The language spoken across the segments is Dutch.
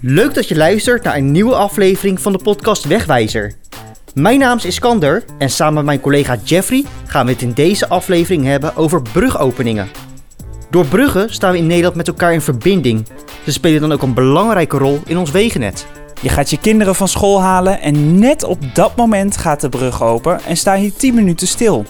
Leuk dat je luistert naar een nieuwe aflevering van de podcast Wegwijzer. Mijn naam is Iskander en samen met mijn collega Jeffrey gaan we het in deze aflevering hebben over brugopeningen. Door bruggen staan we in Nederland met elkaar in verbinding. Ze spelen dan ook een belangrijke rol in ons wegennet. Je gaat je kinderen van school halen en net op dat moment gaat de brug open en sta je 10 minuten stil.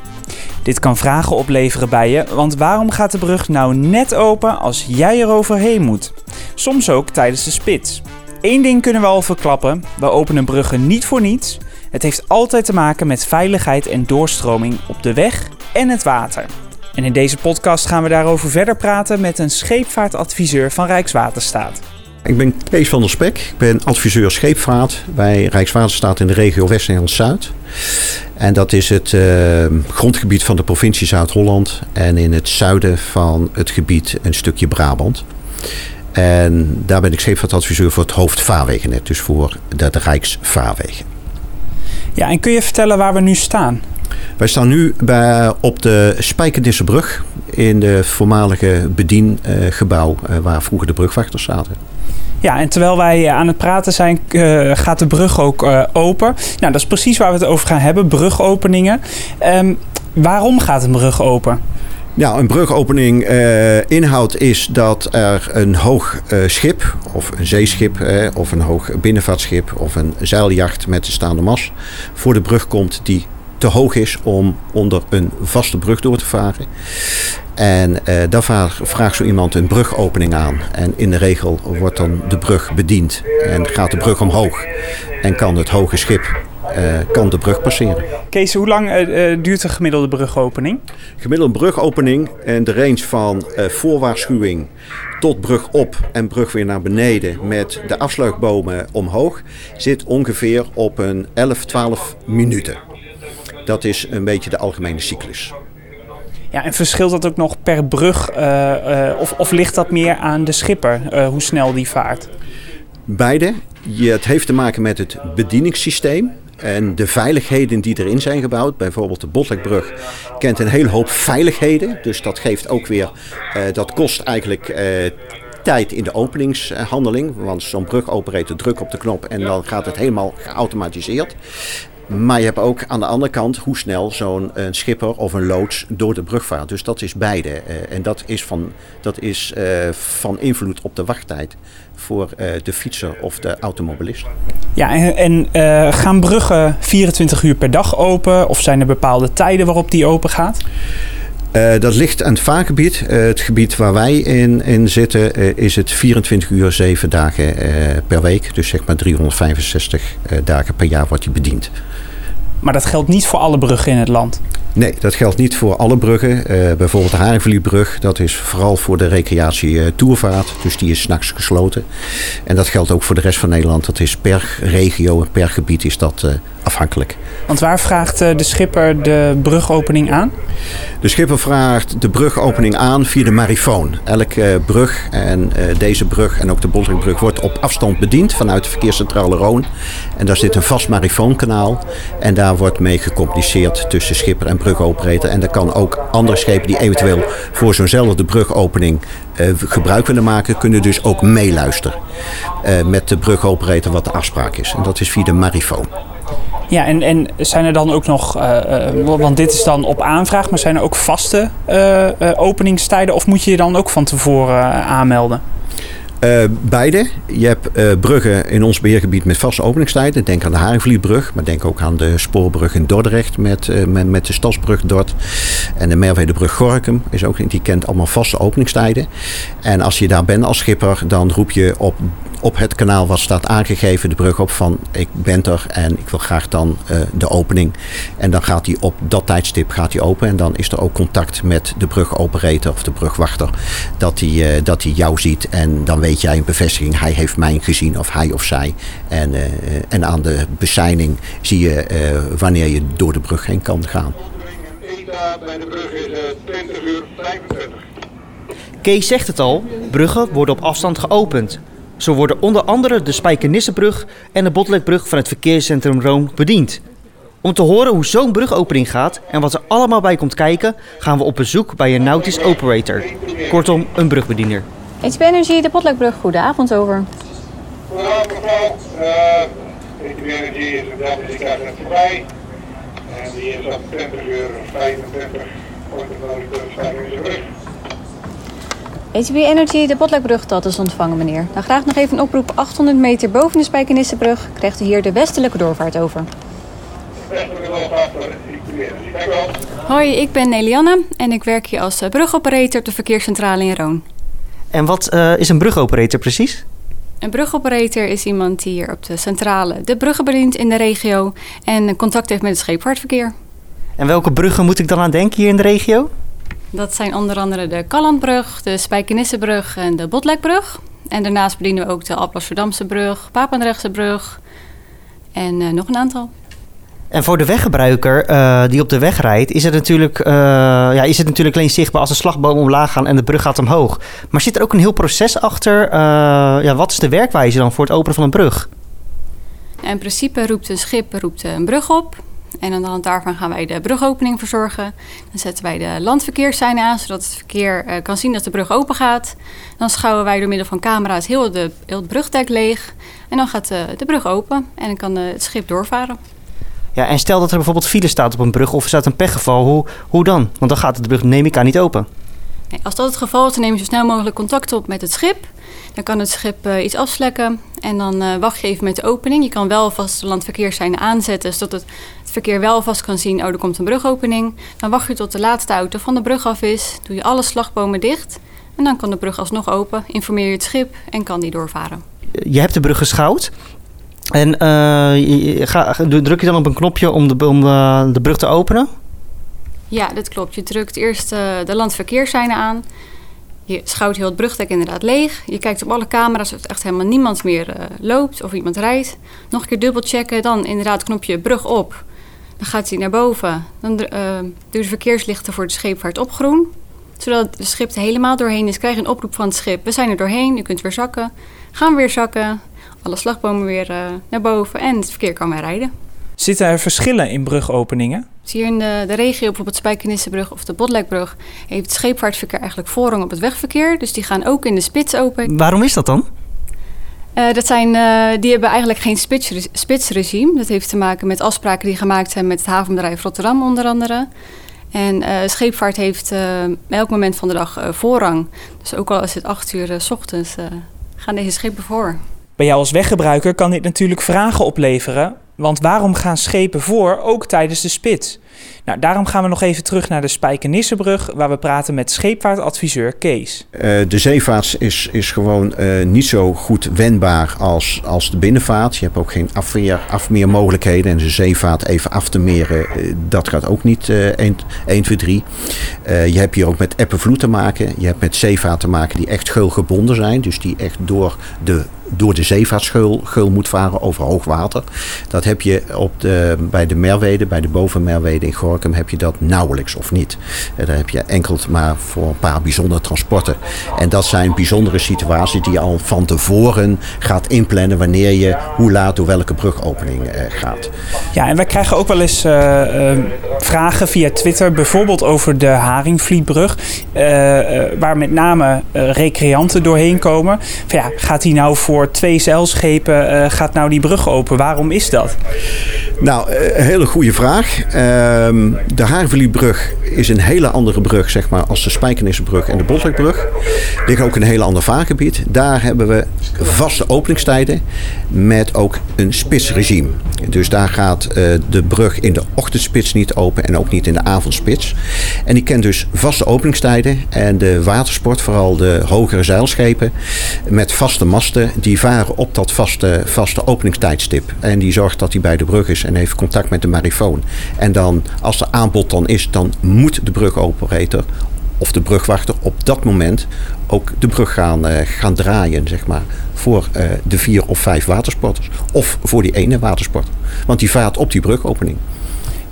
Dit kan vragen opleveren bij je, want waarom gaat de brug nou net open als jij er overheen moet? Soms ook tijdens de spits. Eén ding kunnen we al verklappen: we openen bruggen niet voor niets. Het heeft altijd te maken met veiligheid en doorstroming op de weg en het water. En in deze podcast gaan we daarover verder praten met een scheepvaartadviseur van Rijkswaterstaat. Ik ben Kees van der Spek. Ik ben adviseur scheepvaart bij Rijkswaterstaat in de regio West-Nederland-Zuid. En dat is het uh, grondgebied van de provincie Zuid-Holland en in het zuiden van het gebied een stukje Brabant. En daar ben ik scheepvaartadviseur voor het hoofdvaarwegennet, dus voor de, Rijksvaarwegen. Ja, en kun je vertellen waar we nu staan? Wij staan nu bij, op de Spijkerdissebrug in de voormalige bediengebouw uh, waar vroeger de brugwachters zaten. Ja, en terwijl wij aan het praten zijn, uh, gaat de brug ook uh, open. Nou, dat is precies waar we het over gaan hebben, brugopeningen. Um, waarom gaat een brug open? Nou, een brugopening uh, inhoud is dat er een hoog uh, schip, of een zeeschip, of een hoog binnenvaartschip, of een zeiljacht met een staande mas voor de brug komt die te hoog is om onder een vaste brug door te varen. En uh, daar vraagt zo iemand een brugopening aan. En in de regel wordt dan de brug bediend. En gaat de brug omhoog. En kan het hoge schip uh, kan de brug passeren. Kees, hoe lang uh, duurt de gemiddelde brugopening? Gemiddelde brugopening en de range van voorwaarschuwing tot brug op en brug weer naar beneden met de afsluitbomen omhoog zit ongeveer op een 11, 12 minuten. Dat is een beetje de algemene cyclus. Ja, en verschilt dat ook nog per brug uh, uh, of, of ligt dat meer aan de schipper, uh, hoe snel die vaart? Beide. Je, het heeft te maken met het bedieningssysteem en de veiligheden die erin zijn gebouwd. Bijvoorbeeld de Botlekbrug kent een hele hoop veiligheden. Dus dat geeft ook weer, dat kost eigenlijk tijd in de openingshandeling. Want zo'n brugoperator drukt op de knop en dan gaat het helemaal geautomatiseerd. Maar je hebt ook aan de andere kant hoe snel zo'n schipper of een loods door de brug vaart. Dus dat is beide. Uh, en dat is, van, dat is uh, van invloed op de wachttijd voor de fietser of de automobilist. Ja, en, en gaan bruggen 24 uur per dag open? Of zijn er bepaalde tijden waarop die open gaat? Uh, dat ligt aan het vaargebied. Uh, het gebied waar wij in, in zitten uh, is het 24 uur 7 dagen per week. Dus zeg maar 365 dagen per jaar wordt die bediend. Maar dat geldt niet voor alle bruggen in het land? Nee, dat geldt niet voor alle bruggen. Uh, bijvoorbeeld de Haringvliebrug, dat is vooral voor de recreatie uh, toervaart. Dus die is s'nachts gesloten. En dat geldt ook voor de rest van Nederland. Dat is per regio en per gebied is dat uh, afhankelijk. Want waar vraagt de schipper de brugopening aan? De schipper vraagt de brugopening aan via de marifoon. Elke brug en deze brug en ook de Boltringbrug wordt op afstand bediend vanuit de verkeerscentrale Roon. En daar zit een vast marifoonkanaal. En daar wordt mee gecommuniceerd tussen schipper en brugoperator. En dat kan ook andere schepen die eventueel voor zo'nzelfde brugopening uh, gebruik willen maken, kunnen dus ook meeluisteren uh, met de brugoperator wat de afspraak is. En dat is via de marifoon. Ja, en, en zijn er dan ook nog, uh, want dit is dan op aanvraag, maar zijn er ook vaste openingstijden of moet je je dan ook van tevoren aanmelden? Uh, beide. Je hebt uh, bruggen in ons beheergebied met vaste openingstijden. Denk aan de Haringvlietbrug, maar denk ook aan de spoorbrug in Dordrecht met, uh, met, met, de Stadsbrug Dort. En de Merwedebrug Gorkum is ook, die kent allemaal vaste openingstijden. En als je daar bent als schipper, dan roep je op op het kanaal wat staat aangegeven, de brug op van ik ben er en ik wil graag dan uh, de opening. En dan gaat hij op dat tijdstip gaat hij open en dan is er ook contact met de brugoperator of de brugwachter dat hij, uh, dat jou ziet en dan weet jij een bevestiging, hij heeft mij gezien of hij of zij. En, uh, en aan de bezijning zie je wanneer je door de brug heen kan gaan. bij de brug is 20 uur 25. Kees zegt het al, bruggen worden op afstand geopend. Zo worden onder andere de Spijkenissenbrug en de Botlekbrug van het verkeerscentrum Roon bediend. Om te horen hoe zo'n brugopening gaat en wat er allemaal bij komt kijken, gaan we op bezoek bij een nautisch operator. Kortom, een brugbediener. HB Energie, de Botlekbrug, goedenavond over. Vooral mevrouw, uh, de energie is dat is net voorbij. En die is op 20 uur 25 voor de. ATB Energy, de Botlekbrug dat is ontvangen, meneer. Dan graag nog even een oproep 800 meter boven de Spijkenissenbrug. Krijgt u hier de westelijke doorvaart over. Hoi, ik ben Elianne en ik werk hier als eh, brugoperator op de verkeerscentrale in Roon. En wat uh, is een brugoperator precies? Een brugoperator is iemand die hier op de centrale de bruggen bedient in de regio en contact heeft met het scheepvaartverkeer. En welke bruggen moet ik dan aan denken hier in de regio? Dat zijn onder andere de Kallandbrug, de Spijkenissenbrug en de Botlekbrug. En daarnaast bedienen we ook de Alblasserdamse brug, Papendrechtse brug en uh, nog een aantal. En voor de weggebruiker uh, die op de weg rijdt, is het, natuurlijk, uh, ja, is het natuurlijk alleen zichtbaar als de slagboom omlaag gaat en de brug gaat omhoog. Maar zit er ook een heel proces achter? Ja, wat is de werkwijze dan voor het openen van een brug? In principe roept een schip roept een brug op. En aan de hand daarvan gaan wij de brugopening verzorgen. Dan zetten wij de landverkeerssein aan, zodat het verkeer kan zien dat de brug open gaat. Dan schouwen wij door middel van camera's heel, de, heel het brugdek leeg. En dan gaat de, de brug open en dan kan het schip doorvaren. Ja, en stel dat er bijvoorbeeld file staat op een brug of er staat een pechgeval, hoe, hoe dan? Want dan gaat de brug, neem ik aan, niet open. Nee, als dat het geval is, dan neem je zo snel mogelijk contact op met het schip. Dan kan het schip uh, iets afslekken en dan uh, wacht je even met de opening. Je kan wel vast de landverkeerszijn aanzetten, zodat het, het, verkeer wel vast kan zien... oh, er komt een brugopening. Dan wacht je tot de laatste auto van de brug af is. Doe je alle slagbomen dicht en dan kan de brug alsnog open. Informeer je het schip en kan die doorvaren. Je hebt de brug geschouwd. En uh, ga, druk je dan op een knopje om de, om de, brug te openen? Ja, dat klopt. Je drukt eerst de landverkeersseinen aan. Je schouwt heel het brugdek inderdaad leeg. Je kijkt op alle camera's of echt helemaal niemand meer uh, loopt of iemand rijdt. Nog een keer dubbel checken. Dan inderdaad knopje brug op. Dan gaat hij naar boven. Dan uh, doe je de verkeerslichten voor de scheepvaart op groen. Zodat de schip er helemaal doorheen is. Krijg je een oproep van het schip. We zijn er doorheen. U kunt weer zakken. Gaan we weer zakken alle slagbomen weer uh, naar boven en het verkeer kan weer rijden. Zitten er verschillen in brugopeningen? Hier in de, de regio, bijvoorbeeld Spijkenissenbrug of de Botlekbrug, heeft het scheepvaartverkeer eigenlijk voorrang op het wegverkeer. Dus die gaan ook in de spits open. Waarom is dat dan? Uh, dat zijn, uh, die hebben eigenlijk geen spits, spitsregime. Dat heeft te maken met afspraken die gemaakt zijn met het havenbedrijf Rotterdam onder andere. En uh, scheepvaart heeft elk moment van de dag voorrang. Dus ook al is het acht uur s ochtends, gaan deze schepen voor. Bij jou als weggebruiker kan dit natuurlijk vragen opleveren. Want waarom gaan schepen voor, ook tijdens de spits? Nou, daarom gaan we nog even terug naar de Spijkenissenbrug, waar we praten met scheepvaartadviseur Kees. Uh, de zeevaart is, is gewoon uh, niet zo goed wendbaar als, als de binnenvaart. Je hebt ook geen afweer, afmeermogelijkheden. En de zeevaart even af te meren, uh, dat gaat ook niet 1, 1, 2, 3. je hebt hier ook met eppenvloed te maken. Je hebt met zeevaart te maken die echt geul gebonden zijn. Dus die echt door de door de geul moet varen over hoogwater. Dat heb je op de, bij de Merwede, bij de bovenmerwede in Gorkum, heb je dat nauwelijks of niet. En daar heb je enkel maar voor een paar bijzondere transporten. En dat zijn bijzondere situaties die je al van tevoren gaat inplannen wanneer je hoe laat door welke brugopening eh, gaat. Ja, en wij krijgen ook wel eens uh, uh, vragen via Twitter, bijvoorbeeld over de Haringvlietbrug, waar met name recreanten doorheen komen. Ja, gaat die nou voor twee zeilschepen gaat nou die brug open? Waarom is dat? Nou, een hele goede vraag. Uh, de Haarverlietbrug is een hele andere brug zeg maar, als de Spijkenissenbrug en de Botlekbrug. Ligt ook een heel ander vaargebied. Daar hebben we vaste openingstijden met ook een spitsregime. Dus daar gaat uh, de brug in de ochtendspits niet open en ook niet in de avondspits. En die kent dus vaste openingstijden. En de watersport, vooral de hogere zeilschepen met vaste masten, die varen op dat vaste, vaste openingstijdstip. En die zorgt dat hij bij de brug is en heeft contact met de marifoon. En dan, als er aanbod dan is, dan moet de brugoperator of de brugwachter op dat moment ook de brug gaan, uh, gaan draaien, zeg maar. Voor uh, de vier of vijf watersporters. Of voor die ene watersporter. Want die vaart op die brugopening.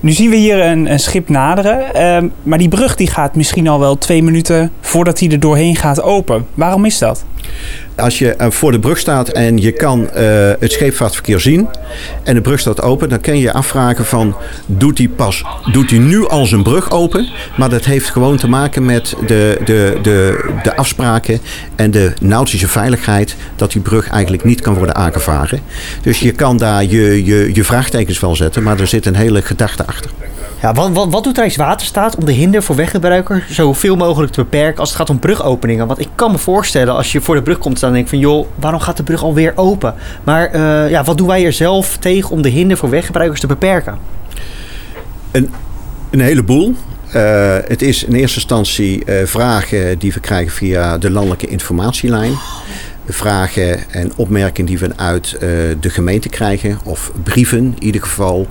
Nu zien we hier een, een schip naderen. Uh, maar die brug die gaat misschien al wel twee minuten voordat hij er doorheen gaat open. Waarom is dat? Als je eh, voor de brug staat en je kan eh, het scheepvaartverkeer zien en de brug staat open, dan kun je je afvragen van doet hij pas, doet hij nu al zijn brug open? Maar dat heeft gewoon te maken met de, de, de, de afspraken en de nautische veiligheid dat die brug eigenlijk niet kan worden aangevaren. Dus je kan daar je, je, je vraagtekens wel zetten, maar er zit een hele gedachte achter. Ja, wat, wat, wat doet Rijkswaterstaat om de hinder voor weggebruiker zoveel mogelijk te beperken als het gaat om brugopeningen? Want ik kan me voorstellen als je voor de brug komt staan en denkt van joh, waarom gaat de brug alweer open? Maar eh, ja, wat doen wij er zelf tegen om de hinder voor weggebruikers te beperken? Een, een heleboel. Uh, het is in eerste instantie uh, vragen die we krijgen via de landelijke informatielijn. Vragen en opmerkingen die we uit uh, de gemeente krijgen, of brieven in ieder geval.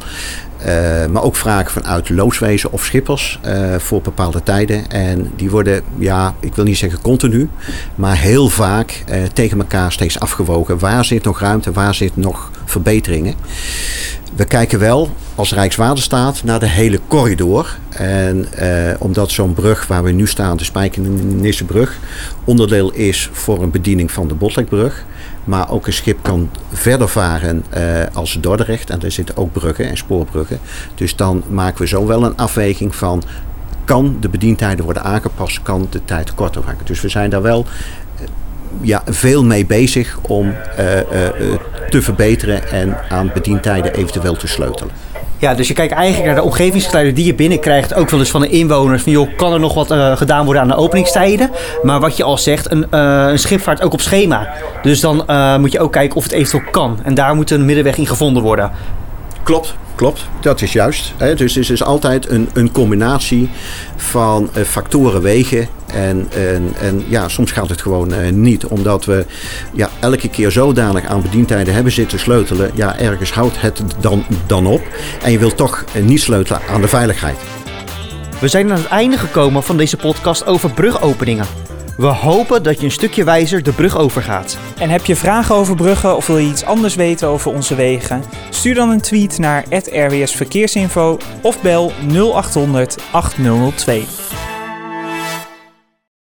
Uh, maar ook vragen vanuit looswezen of schippers uh, voor bepaalde tijden. En die worden, ja, ik wil niet zeggen continu, maar heel vaak tegen elkaar steeds afgewogen. Waar zit nog ruimte, waar zit nog verbeteringen? We kijken wel als Rijkswaterstaat naar de hele corridor. En omdat zo'n brug waar we nu staan, de Spijkenissebrug, onderdeel is voor een bediening van de Botlekbrug. Maar ook een schip kan verder varen uh, als Dordrecht. En daar zitten ook bruggen en spoorbruggen. Dus dan maken we zo wel een afweging van... kan de bedientijden worden aangepast, kan de tijd korter maken. Dus we zijn daar wel ja, veel mee bezig om uh, te verbeteren... en aan bedientijden eventueel te sleutelen. Ja, dus je kijkt eigenlijk naar de omgevingsgeluiden die je binnenkrijgt. Ook wel eens van de inwoners. Van joh, kan er nog wat uh, gedaan worden aan de openingstijden? Maar wat je al zegt, een, uh, een schip vaart ook op schema. Dus dan uh, moet je ook kijken of het eventueel kan. En daar moet een middenweg in gevonden worden. Klopt, klopt. Dat is juist. Hè? Dus het is altijd een, een combinatie van uh, factoren wegen. En, en, en ja, soms gaat het gewoon uh, niet. Omdat we ja, elke keer zodanig aan bedientijden hebben zitten sleutelen. Ja, ergens houdt het dan, dan op. En je wilt toch uh, niet sleutelen aan de veiligheid. We zijn aan het einde gekomen van deze podcast over brugopeningen. We hopen dat je een stukje wijzer de brug overgaat. En heb je vragen over bruggen of wil je iets anders weten over onze wegen? Stuur dan een tweet naar @rws Verkeersinfo of bel 0800 8002.